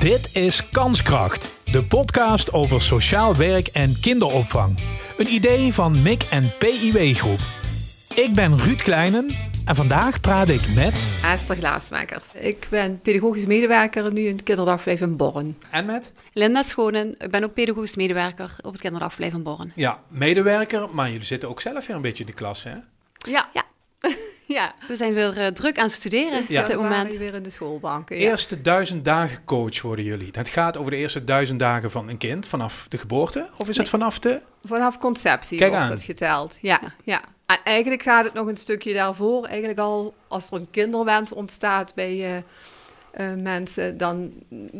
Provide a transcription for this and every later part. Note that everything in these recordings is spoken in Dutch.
Dit is Kanskracht, de podcast over sociaal werk en kinderopvang. Een idee van MIC en PIW Groep. Ik ben Ruud Kleinen en vandaag praat ik met... Esther Glaasmakers. Ik ben pedagogisch medewerker nu in het kinderdagverblijf in Borren. En met? Linda Schonen, ik ben ook pedagogisch medewerker op het kinderdagverblijf in Borren. Ja, medewerker, maar jullie zitten ook zelf weer een beetje in de klas, hè? Ja. Ja. ja. We zijn weer uh, druk aan het studeren Ja. op dit moment. weer in de schoolbanken. Ja. Eerste duizend dagen coach worden jullie. Dat gaat over de eerste duizend dagen van een kind vanaf de geboorte? Of is het vanaf de... Vanaf conceptie Kijk wordt aan. het geteld. Ja, ja. En eigenlijk gaat het nog een stukje daarvoor. Eigenlijk al als er een kinderwens ontstaat bij eh, eh, mensen, dan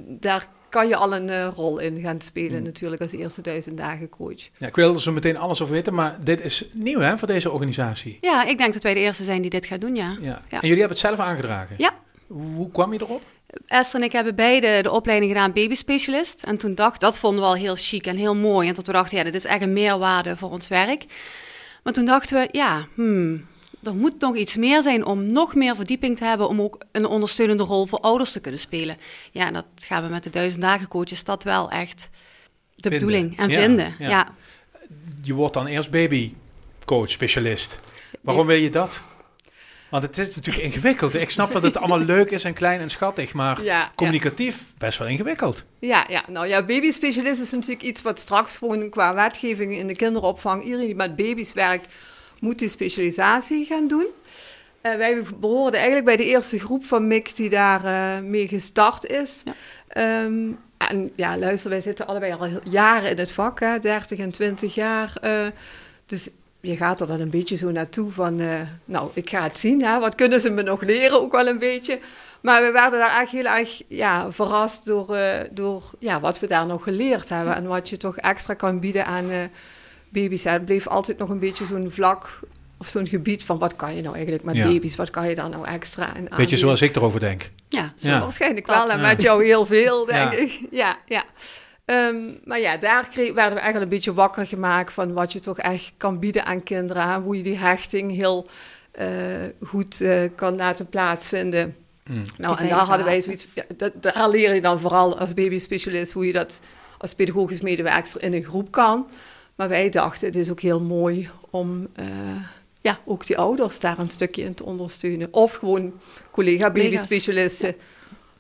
daar kan je al een eh, rol in gaan spelen Hmm. natuurlijk als eerste duizend dagen coach. Ja, ik wil er zo meteen alles over weten, maar dit is nieuw hè, voor deze organisatie. Ja, ik denk dat wij de eerste zijn die dit gaan doen, ja. Ja. Ja. En jullie hebben het zelf aangedragen? Ja. Hoe kwam je erop? Esther en ik hebben beide de opleiding gedaan babyspecialist. En toen dacht dat vonden we al heel chic en heel mooi. En tot we dachten, ja, dit is echt een meerwaarde voor ons werk. Maar toen dachten we, ja, hmm, er moet nog iets meer zijn om nog meer verdieping te hebben... om ook een ondersteunende rol voor ouders te kunnen spelen. Ja, en dat gaan we met de duizend dagen coaches dat wel echt de Vinden. bedoeling en Ja, vinden. ja. Ja. Je wordt dan eerst babycoach, specialist. Waarom wil je dat? Want het is natuurlijk ingewikkeld. Ik snap dat het allemaal leuk is en klein en schattig, maar Ja, communicatief best wel ingewikkeld. Ja, ja, nou ja, babyspecialist is natuurlijk iets wat straks gewoon qua wetgeving in de kinderopvang, iedereen die met baby's werkt, moet die specialisatie gaan doen. Eh, wij behoorden eigenlijk bij de eerste groep van MIC die daar eh, mee gestart is. Ja. Ehm, en ja, luister, wij zitten allebei al jaren in het vak, hè, 30 en 20 jaar. eh, dus je gaat er dan een beetje zo naartoe van, nou, ik ga het zien, hè, wat kunnen ze me nog leren, ook wel een beetje. Maar we werden daar echt heel erg ja, verrast door, door ja, wat we daar nog geleerd hebben. En wat je toch extra kan bieden aan baby's. Ja, Het bleef altijd nog een beetje zo'n vlak of zo'n gebied van wat kan je nou eigenlijk met Ja. baby's? Wat kan je daar nou extra in aanbieden? Beetje zoals ik erover denk. ja. Zo Ja. waarschijnlijk Dat, wel. En ja. met jou heel veel, denk Ja. ik. Ja, ja. Ehm, maar ja, daar kreeg, werden we eigenlijk een beetje wakker gemaakt van wat je toch echt kan bieden aan kinderen. hè. Hoe je die hechting heel eh, goed eh, kan laten plaatsvinden. Mm. Nou, en daar hadden wij zoiets... Ja, dat, daar leer je dan vooral als babyspecialist hoe je dat als pedagogisch medewerker in een groep kan. Maar wij dachten, het is ook heel mooi om eh, ja, ook die ouders daar een stukje in te ondersteunen. Of gewoon collega Collega's. babyspecialisten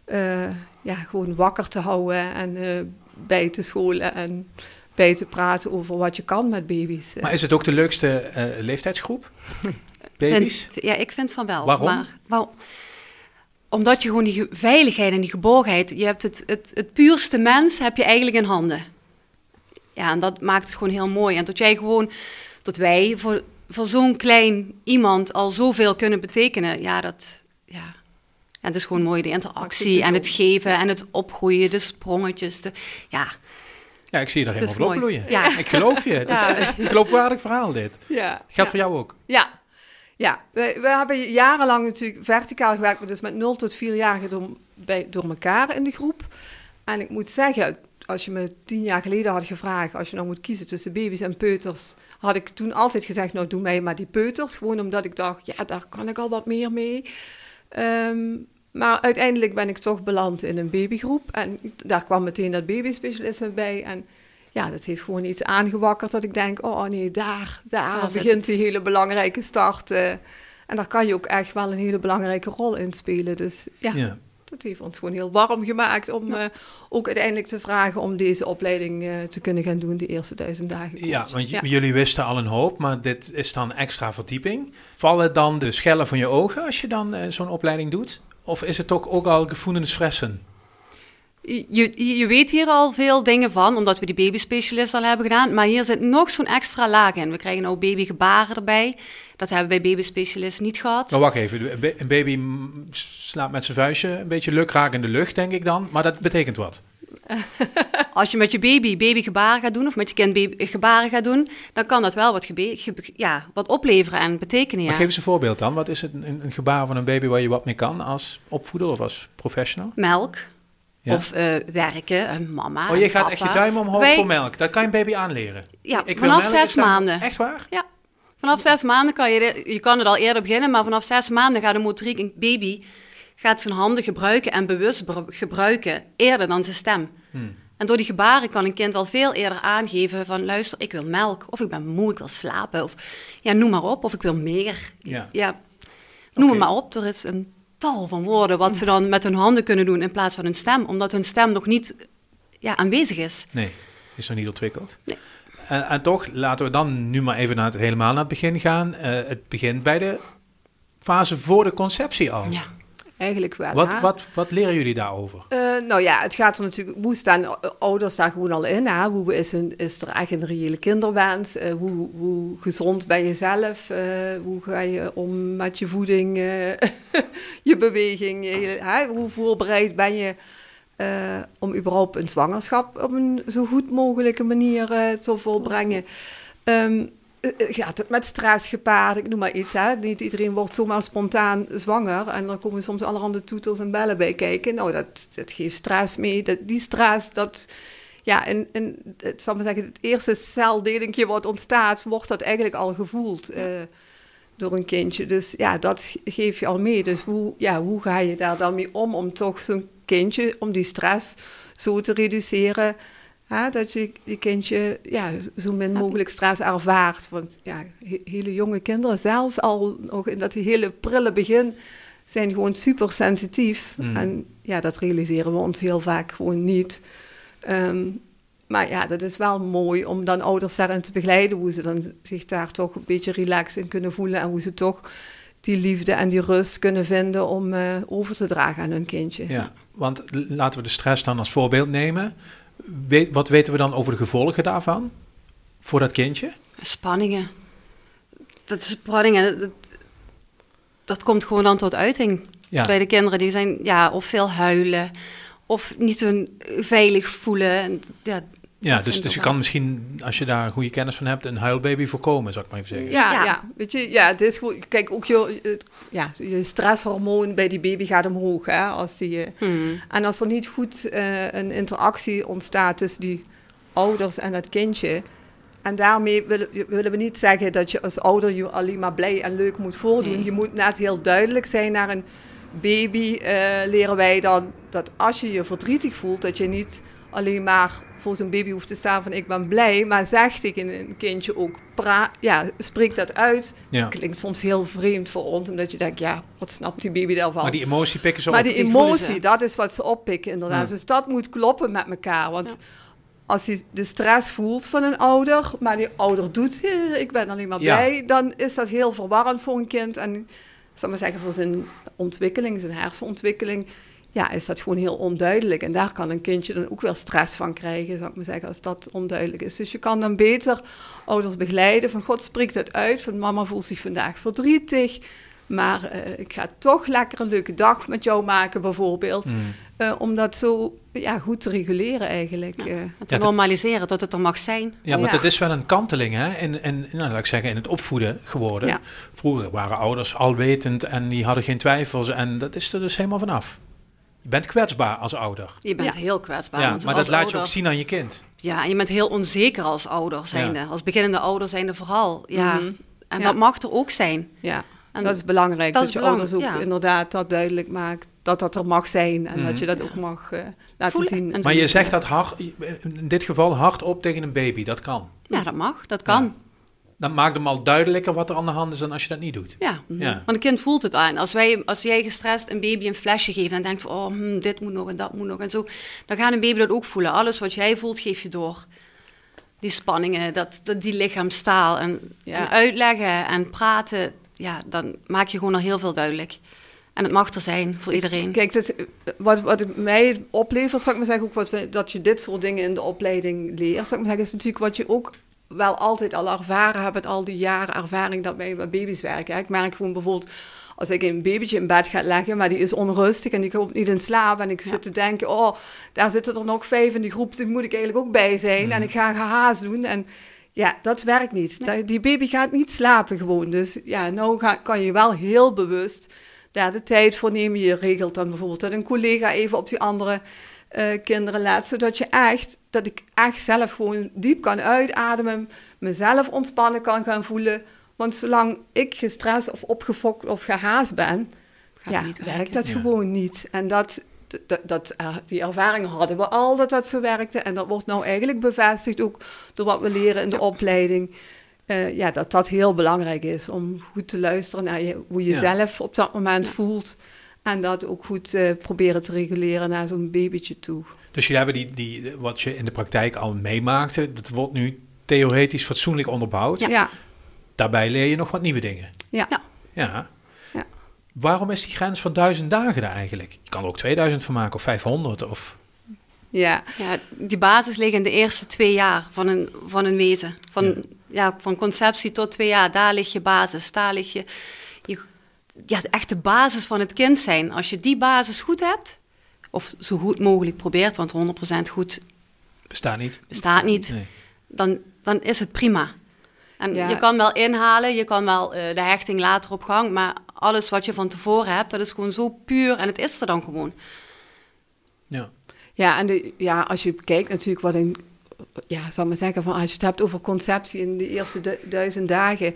eh, ja, gewoon wakker te houden en eh, bij te scholen en bij te praten over wat je kan met baby's. Maar is het ook de leukste eh, leeftijdsgroep? Baby's? Vind- ja, ik vind van wel. Waarom? Maar, wel, omdat je gewoon die veiligheid en die geborgenheid, je hebt het, het, het puurste mens heb je eigenlijk in handen. Ja, en dat maakt het gewoon heel mooi. En dat jij gewoon, dat wij voor, voor zo'n klein iemand al zoveel kunnen betekenen, ja, dat, ja. En het is gewoon mooi, de interactie en het geven en het opgroeien, de sprongetjes, de, ja. Ja, ik zie je is helemaal op mooi. opbloeien. Ja. Ik geloof je. Het is Ja. een geloofwaardig verhaal dit. ja, Geldt ja. voor jou ook. Ja, ja. We, we hebben jarenlang natuurlijk verticaal gewerkt, maar dus met 0 tot 4 jaar door, bij, door elkaar in de groep. En ik moet zeggen, als je me tien jaar geleden had gevraagd, als je nou moet kiezen tussen baby's en peuters, had ik toen altijd gezegd, nou doe mij maar die peuters. Gewoon omdat ik dacht, ja, daar kan ik al wat meer mee. Ehm, maar uiteindelijk ben ik toch beland in een babygroep. En daar kwam meteen dat babyspecialisme bij. En ja, dat heeft gewoon iets aangewakkerd dat ik denk, oh nee, daar, daar begint die hele belangrijke start. eh, en daar kan je ook echt wel een hele belangrijke rol in spelen. Dus ja, Ja. Dat heeft ons gewoon heel warm gemaakt om Ja. eh, ook uiteindelijk te vragen om deze opleiding eh, te kunnen gaan doen, de eerste duizend dagen. Ja, want ja. jullie wisten al een hoop, maar dit is dan extra verdieping. Vallen dan de schellen van je ogen als je dan eh, zo'n opleiding doet? Of is het toch ook al gevoelensfressen? Je, je weet hier al veel dingen van, omdat we die babyspecialist al hebben gedaan. Maar hier zit nog zo'n extra laag in. We krijgen ook babygebaren erbij. Dat hebben we bij babyspecialist niet gehad. Maar wacht even, een ba- een baby slaat met zijn vuistje een beetje lukraak in de lucht, denk ik dan. Maar dat betekent wat. Als je met je baby babygebaren gaat doen, of met je kind baby- gebaren gaat doen, dan kan dat wel wat, ja, wat opleveren en betekenen. Maar Ja. geef eens een voorbeeld dan. Wat is het, een, een gebaar van een baby waar je wat mee kan als opvoeder of als professional? Melk, Ja? of eh, werken, een mama. oh, je gaat echt je duim omhoog Wij- voor melk. Dat kan je een baby aanleren. Ja, Ik wil vanaf melk, zes maanden. Echt waar? Vanaf zes maanden kan je, de- je kan het al eerder beginnen, maar vanaf zes maanden gaat de motoriek een baby gaat zijn handen gebruiken en bewust br- gebruiken eerder dan zijn stem. Hmm. En door die gebaren kan een kind al veel eerder aangeven van luister, ik wil melk, of ik ben moe, ik wil slapen, of ja, noem maar op, of ik wil meer. Ja. noem het maar op. Er is een tal van woorden wat ze dan met hun handen kunnen doen in plaats van hun stem, omdat hun stem nog niet ja, aanwezig is. Nee, is nog niet ontwikkeld. Nee. En, en toch, laten we dan nu maar even naar het, helemaal naar het begin gaan. Eh, het begint bij de fase voor de conceptie al. Ja. Eigenlijk wel. Wat, hè? wat, wat leren jullie daarover? Eh, nou ja, het gaat er natuurlijk, hoe staan ouders daar gewoon al in? Hè? Hoe is, hun, is er echt een reële kinderwens? Eh, hoe, hoe gezond ben je zelf? Eh, hoe ga je om met je voeding, je beweging? je- hè? Hoe voorbereid ben je om überhaupt een zwangerschap op een zo goed mogelijke manier te volbrengen? Eh, gaat het met stress gepaard? Ik noem maar iets. Hè? Niet iedereen wordt zomaar spontaan zwanger. En er komen soms allerhande toeters en bellen bij kijken. Nou, dat, dat geeft stress mee. Dat, die stress, dat... Ja, en, en het, zal maar zeggen, het eerste celdelingje wat ontstaat, wordt dat eigenlijk al gevoeld eh, door een kindje. Dus ja, dat geef je al mee. Dus hoe, ja, hoe ga je daar dan mee om, om toch zo'n kindje, om die stress zo te reduceren... Hè, dat je je kindje ja, zo min mogelijk stress ervaart. Want ja, he- hele jonge kinderen, zelfs al nog in dat hele prille begin, zijn gewoon super sensitief. Mm. En ja, dat realiseren we ons heel vaak gewoon niet. Ehm, maar ja, dat is wel mooi om dan ouders daarin te begeleiden, hoe ze dan zich daar toch een beetje relaxed in kunnen voelen en hoe ze toch die liefde en die rust kunnen vinden om eh, over te dragen aan hun kindje. Ja, want laten we de stress dan als voorbeeld nemen. We- wat weten we dan over de gevolgen daarvan voor dat kindje? Spanningen. Dat is spanningen. Dat, dat komt gewoon dan tot uiting Ja, bij de kinderen. Die zijn ja, of veel huilen, of niet hun veilig voelen. En, ja, ja dus, dus je kan misschien, als je daar goede kennis van hebt, een huilbaby voorkomen, zou ik maar even zeggen. Ja, ja. Ja. weet je, ja, het is gewoon, kijk, ook je, ja, je stresshormoon bij die baby gaat omhoog, hè, als die, eh, hmm. en als er niet goed eh, een interactie ontstaat tussen die ouders en het kindje, en daarmee willen, willen we niet zeggen dat je als ouder je alleen maar blij en leuk moet voordoen. Nee. Je moet net heel duidelijk zijn naar een baby, eh, leren wij dan dat als je je verdrietig voelt, dat je niet alleen maar voor zo'n baby hoeft te staan van ik ben blij, maar zeg tegen een kindje ook, pra ja, spreek dat uit. Ja. Klinkt soms heel vreemd voor ons, omdat je denkt, ja, wat snapt die baby daarvan? Maar die emotie pikken ze Maar op. die Die emotie, ze. dat is wat ze oppikken inderdaad. Ja. Dus dat moet kloppen met elkaar. Want Ja. als hij de stress voelt van een ouder, maar die ouder doet, "Eh, ik ben alleen maar Ja. blij, dan is dat heel verwarrend voor een kind. En ik zal maar zeggen, voor zijn ontwikkeling, zijn hersenontwikkeling, ja, is dat gewoon heel onduidelijk. En daar kan een kindje dan ook wel stress van krijgen, zou ik maar zeggen, als dat onduidelijk is. Dus je kan dan beter ouders begeleiden van, god, spreek dat uit, van mama voelt zich vandaag verdrietig, maar eh, ik ga toch lekker een leuke dag met jou maken, bijvoorbeeld. Mm. Eh, om dat zo ja, goed te reguleren eigenlijk. Ja. eh. Het Ja, te dat- normaliseren, dat het er mag zijn. Ja, want Ja. het is wel een kanteling hè? In, in, nou, laat ik zeggen, in het opvoeden geworden. Ja. Vroeger waren ouders alwetend en die hadden geen twijfels. En dat is er dus helemaal vanaf. Je bent kwetsbaar als ouder. Je bent Ja. heel kwetsbaar. ja, want maar dat laat je ook zien aan je kind. Ja, en je bent heel onzeker als ouder zijnde. Als beginnende ouder zijnde vooral. Ja. Mhm. En Ja. dat mag er ook zijn. Ja, En dat is belangrijk. dat Dat, is je belangrijk, ouders ook ja. inderdaad dat duidelijk maakt. Dat dat er mag zijn. En Mhm. dat je dat Ja. ook mag eh, laten Voelen zien. en Maar je zegt dat hard, in dit geval hardop tegen een baby. Dat kan. Ja, dat mag. Dat kan. Dat maakt hem al duidelijker wat er aan de hand is dan als je dat niet doet. Ja. Ja. Want een kind voelt het aan. Als, wij, als jij gestrest een baby een flesje geeft en denkt van, oh, hm, dit moet nog en dat moet nog en zo, dan gaat een baby dat ook voelen. Alles wat jij voelt, geef je door. Die spanningen, dat, dat, die lichaamstaal en, Ja. en uitleggen en praten, ja, dan maak je gewoon al heel veel duidelijk. En het mag er zijn voor iedereen. Kijk, wat, wat het mij oplevert, zal ik maar zeggen, ook wat we, dat je dit soort dingen in de opleiding leert, zal ik maar zeggen, is natuurlijk wat je ook wel altijd al ervaren hebt, met al die jaren ervaring dat wij met baby's werken. Ik merk gewoon bijvoorbeeld, als ik een babytje in bed ga leggen, maar die is onrustig en die komt niet in slaap en ik Ja. zit te denken, oh, daar zitten er nog vijf in die groep, daar moet ik eigenlijk ook bij zijn Mhm. en ik ga gehaast doen en ja, dat werkt niet. Die baby gaat niet slapen gewoon. Dus ja, nou ga, kan je wel heel bewust daar de tijd voor nemen. Je regelt dan bijvoorbeeld dat een collega even op die andere eh, kinderen laat. Zodat je echt, dat ik echt zelf gewoon diep kan uitademen. Mezelf ontspannen kan gaan voelen. Want zolang ik gestrest of opgefokt of gehaast ben, Gaat ja, niet werkt werken. dat Ja. gewoon niet. En dat, dat, dat, eh, die ervaring hadden we al dat dat zo werkte. En dat wordt nou eigenlijk bevestigd ook door wat we leren in de opleiding. Eh, ja, dat dat heel belangrijk is om goed te luisteren naar je, hoe je Ja. zelf op dat moment voelt. En dat ook goed eh, proberen te reguleren naar zo'n babytje toe. Dus jullie hebben die, die, wat je in de praktijk al meemaakte, dat wordt nu theoretisch fatsoenlijk onderbouwd. Ja. ja. Daarbij leer je nog wat nieuwe dingen. Ja. Ja. Ja. Ja. Waarom is die grens van duizend dagen er eigenlijk? Je kan er ook 2000 van maken of 500 of... Ja, die basis ligt in de eerste twee jaar van een, van een wezen. Van, Ja. ja. van conceptie tot twee jaar, daar ligt je basis. Daar ligt je, ja, de echte basis van het kind zijn. Als je die basis goed hebt, of zo goed mogelijk probeert, want 100% goed Bestaat niet. bestaat niet, Nee. dan, dan is het prima. En Ja. je kan wel inhalen, je kan wel eh, de hechting later op gang, maar alles wat je van tevoren hebt, dat is gewoon zo puur en het is er dan gewoon. Ja. Ja, en de, ja, als je kijkt natuurlijk wat een... Ja, zal ik maar zeggen, van als je het hebt over conceptie in de eerste du- duizend dagen...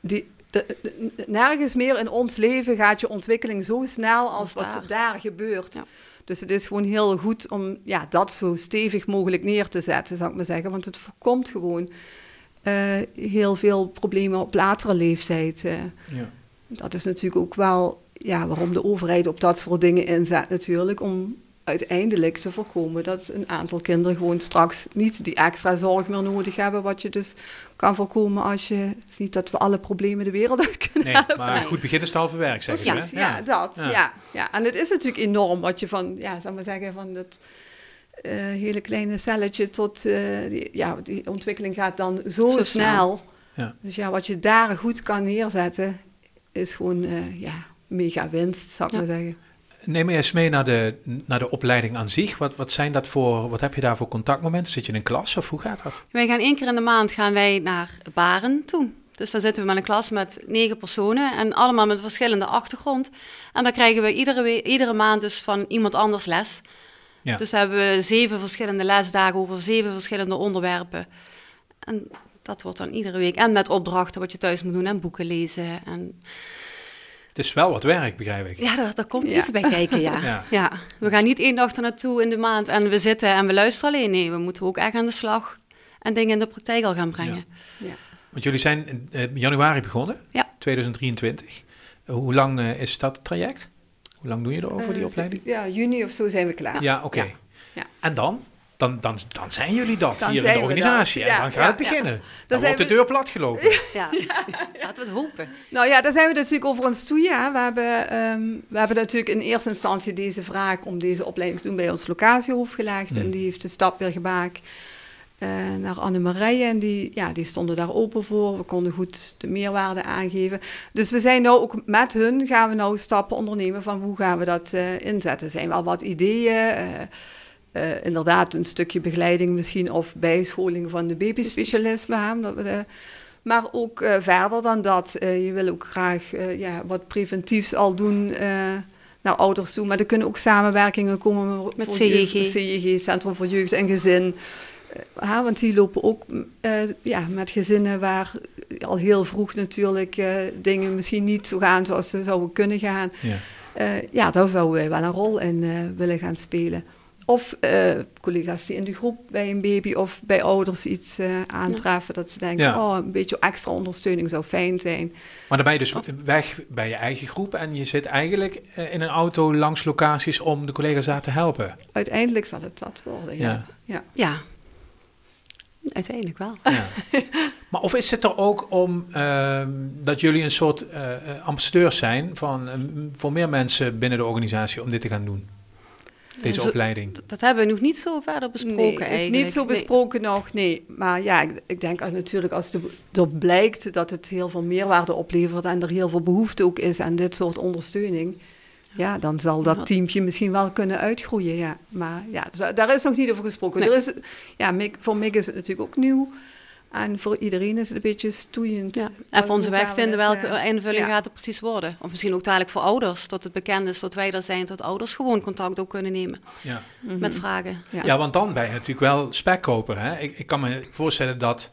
Die, de- de- nergens meer in ons leven gaat je ontwikkeling zo snel als Als wat daar. daar gebeurt. Ja. Dus het is gewoon heel goed om ja, dat zo stevig mogelijk neer te zetten, zou ik maar zeggen. Want het voorkomt gewoon eh, heel veel problemen op latere leeftijd. eh. ja. Dat is natuurlijk ook wel ja, waarom de overheid op dat soort dingen inzet natuurlijk. Om uiteindelijk te voorkomen dat een aantal kinderen gewoon straks niet die extra zorg meer nodig hebben. Wat je dus kan voorkomen als je ziet dat we alle problemen de wereld uit kunnen Nee, helpen. maar goed begin is het halve werk, zeggen ze. Precies, hè? ja, dat. Ja. Ja. Ja, En het is natuurlijk enorm wat je van, ja, maar zeggen, van dat eh, hele kleine celletje tot, eh, die, ja, die ontwikkeling gaat dan zo, Zo snel. snel. Ja. Dus ja, wat je daar goed kan neerzetten, is gewoon, eh, ja, mega winst, zou ik Ja. maar zeggen. Neem me eens mee naar de, naar de opleiding aan zich. Wat, wat zijn dat voor, wat heb je daar voor contactmomenten? Zit je in een klas of hoe gaat dat? Wij gaan één keer in de maand gaan wij naar Baren toe. Dus dan zitten we met een klas met negen personen en allemaal met verschillende achtergrond. En dan krijgen we iedere, iedere maand dus van iemand anders les. Ja. Dus hebben we zeven verschillende lesdagen over zeven verschillende onderwerpen. En dat wordt dan iedere week. En met opdrachten wat je thuis moet doen en boeken lezen. En Het is wel wat werk, begrijp ik. ja, daar, daar komt Ja. iets bij kijken, ja. Ja. ja. We gaan niet één dag er naartoe in de maand en we zitten en we luisteren alleen. Nee, we moeten ook echt aan de slag en dingen in de praktijk al gaan brengen. Ja. Want jullie zijn in eh, januari begonnen, Ja. 2023. Eh, hoe lang eh, is dat traject? Hoe lang doe je erover, die opleiding? Ja, juni of zo zijn we klaar. Ja, oké. Ja. Ja. En dan? Dan, dan? dan zijn jullie dat Dan hier in de organisatie. dat. En Ja, dan gaat ja, het beginnen. Dan, zijn wordt de deur platgelopen. Ja, laten we het hopen. Nou ja, daar zijn we natuurlijk over ons toe. Ja. We, hebben, ehm, we hebben natuurlijk in eerste instantie deze vraag om deze opleiding te doen bij ons locatiehoofd gelegd. Hmm. En die heeft de stap weer gemaakt eh, naar Annemarije. En die, ja, die stonden daar open voor. We konden goed de meerwaarde aangeven. Dus we zijn nou ook met hun gaan we nou stappen ondernemen van hoe gaan we dat eh, inzetten. Er zijn wel wat ideeën. eh, eh, inderdaad, een stukje begeleiding misschien of bijscholing van de babyspecialisme. hè, Dat we de, maar ook eh, verder dan dat. eh, je wil ook graag eh, ja, wat preventiefs al doen eh, naar ouders toe. Maar er kunnen ook samenwerkingen komen Met voor CJG. jeugd- CJG, Centrum voor Jeugd en Gezin. Hè, want die lopen ook eh, ja, met gezinnen waar al heel vroeg natuurlijk eh, dingen misschien niet zo gaan zoals ze zouden kunnen gaan. Ja. Eh, ja, daar zouden wij wel een rol in eh, willen gaan spelen. Of eh, collega's die in de groep bij een baby of bij ouders iets eh, aantreffen. Dat ze denken, Ja. oh, een beetje extra ondersteuning zou fijn zijn. Maar dan ben je dus weg bij je eigen groep en je zit eigenlijk eh, in een auto langs locaties om de collega's daar te helpen. Uiteindelijk zal het dat worden, ja. Ja. ja. Ja, uiteindelijk wel. Ja. maar of is het er ook om ehm, dat jullie een soort ambassadeurs zijn van, voor meer mensen binnen de organisatie om dit te gaan doen? Deze Zo- opleiding. Dat hebben we nog niet zo verder besproken Nee, is eigenlijk. niet zo Nee. besproken nog, nee. Maar ja, ik, ik denk natuurlijk als de, er blijkt dat het heel veel meerwaarde oplevert en er heel veel behoefte ook is aan dit soort ondersteuning. Ja, dan zal dat teampje misschien wel kunnen uitgroeien, ja. Maar ja, dus daar is nog niet over gesproken. Nee. Er is, ja, Mick, voor Mick is het natuurlijk ook nieuw. En voor iedereen is het een beetje stoeiend. Ja. En voor onze weg vinden welke eh, invulling ja. gaat het precies worden. Of misschien ook dadelijk voor ouders, tot het bekend is dat wij er zijn, dat ouders gewoon contact ook kunnen nemen Ja. mhm. met vragen. Ja. Ja. want dan ben je natuurlijk wel spekkoper. Hè? Ik, ik kan me voorstellen dat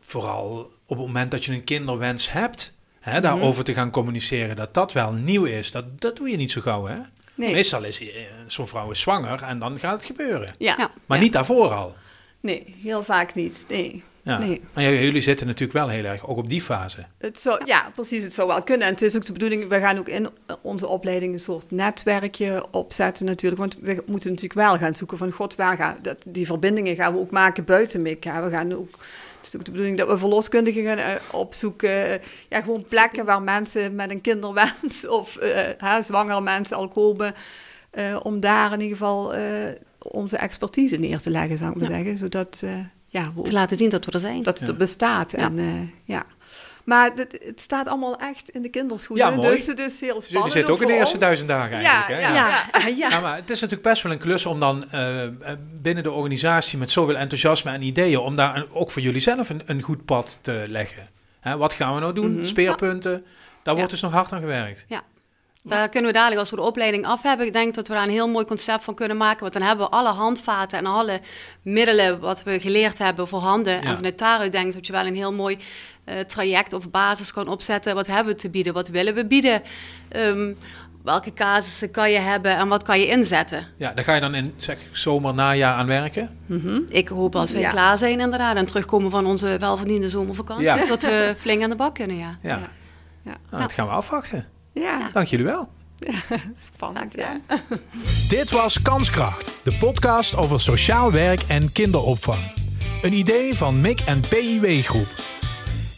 vooral op het moment dat je een kinderwens hebt, hè, daarover te gaan communiceren, dat dat wel nieuw is. Dat, dat doe je niet zo gauw, hè? Nee, Meestal is eh, zo'n vrouw is zwanger en dan gaat het gebeuren. ja. Ja. Maar Ja. niet daarvoor al. nee, heel vaak niet. Nee. Ja. Nee. Maar jullie zitten natuurlijk wel heel erg ook op die fase. Het zou, ja, precies. Het zou wel kunnen. En het is ook de bedoeling, we gaan ook in onze opleiding een soort netwerkje opzetten natuurlijk. Want we moeten natuurlijk wel gaan zoeken van, god, waar gaan, dat, die verbindingen gaan we ook maken buiten MIC. hè. We gaan ook, het is ook de bedoeling dat we verloskundigen gaan eh, opzoeken. Ja, gewoon plekken waar mensen met een kinderwens of eh, hè, zwangere mensen al komen. eh, om daar in ieder geval eh, onze expertise neer te leggen, zou ik maar Ja. zeggen. Zodat, eh, ja, Te laten zien dat we er zijn. dat het Ja. er bestaat. Ja. En, eh, ja. Maar het, het staat allemaal echt in de kinderschoenen. Ja, mooi. Dus het is heel spannend. jullie zitten ook in de eerste ons. duizend dagen eigenlijk, Ja, hè? ja, ja. ja. Ja, maar het is natuurlijk best wel een klus om dan eh, binnen de organisatie met zoveel enthousiasme en ideeën, om daar een- ook voor jullie zelf een, een goed pad te leggen. Hè, wat gaan we nou doen? Mhm. Speerpunten. Daar wordt dus nog hard aan gewerkt. Daar kunnen we dadelijk, als we de opleiding af hebben, ik denk dat we daar een heel mooi concept van kunnen maken. Want dan hebben we alle handvaten en alle middelen wat we geleerd hebben voorhanden. Ja. En vanuit daaruit denk ik dat je wel een heel mooi eh, traject of basis kan opzetten. Wat hebben we te bieden? Wat willen we bieden? Ehm, welke casussen kan je hebben en wat kan je inzetten? Ja, daar ga je dan in zeg, zomer, najaar aan werken. Mhm. Ik hoop als we Ja. klaar zijn inderdaad en terugkomen van onze welverdiende zomervakantie, Ja. dat we flink aan de bak kunnen, ja. Ja, Ja. Ja. Nou, dat gaan we afwachten. Ja, Dank jullie wel. spannend. Ja. Dit was Kanskracht, de podcast over sociaal werk en kinderopvang. Een idee van MIC en PIW Groep.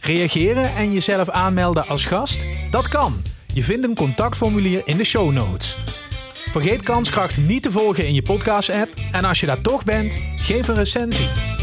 Reageren en jezelf aanmelden als gast? Dat kan. Je vindt een contactformulier in de show notes. Vergeet Kanskracht niet te volgen in je podcast-app en als je daar toch bent, geef een recensie.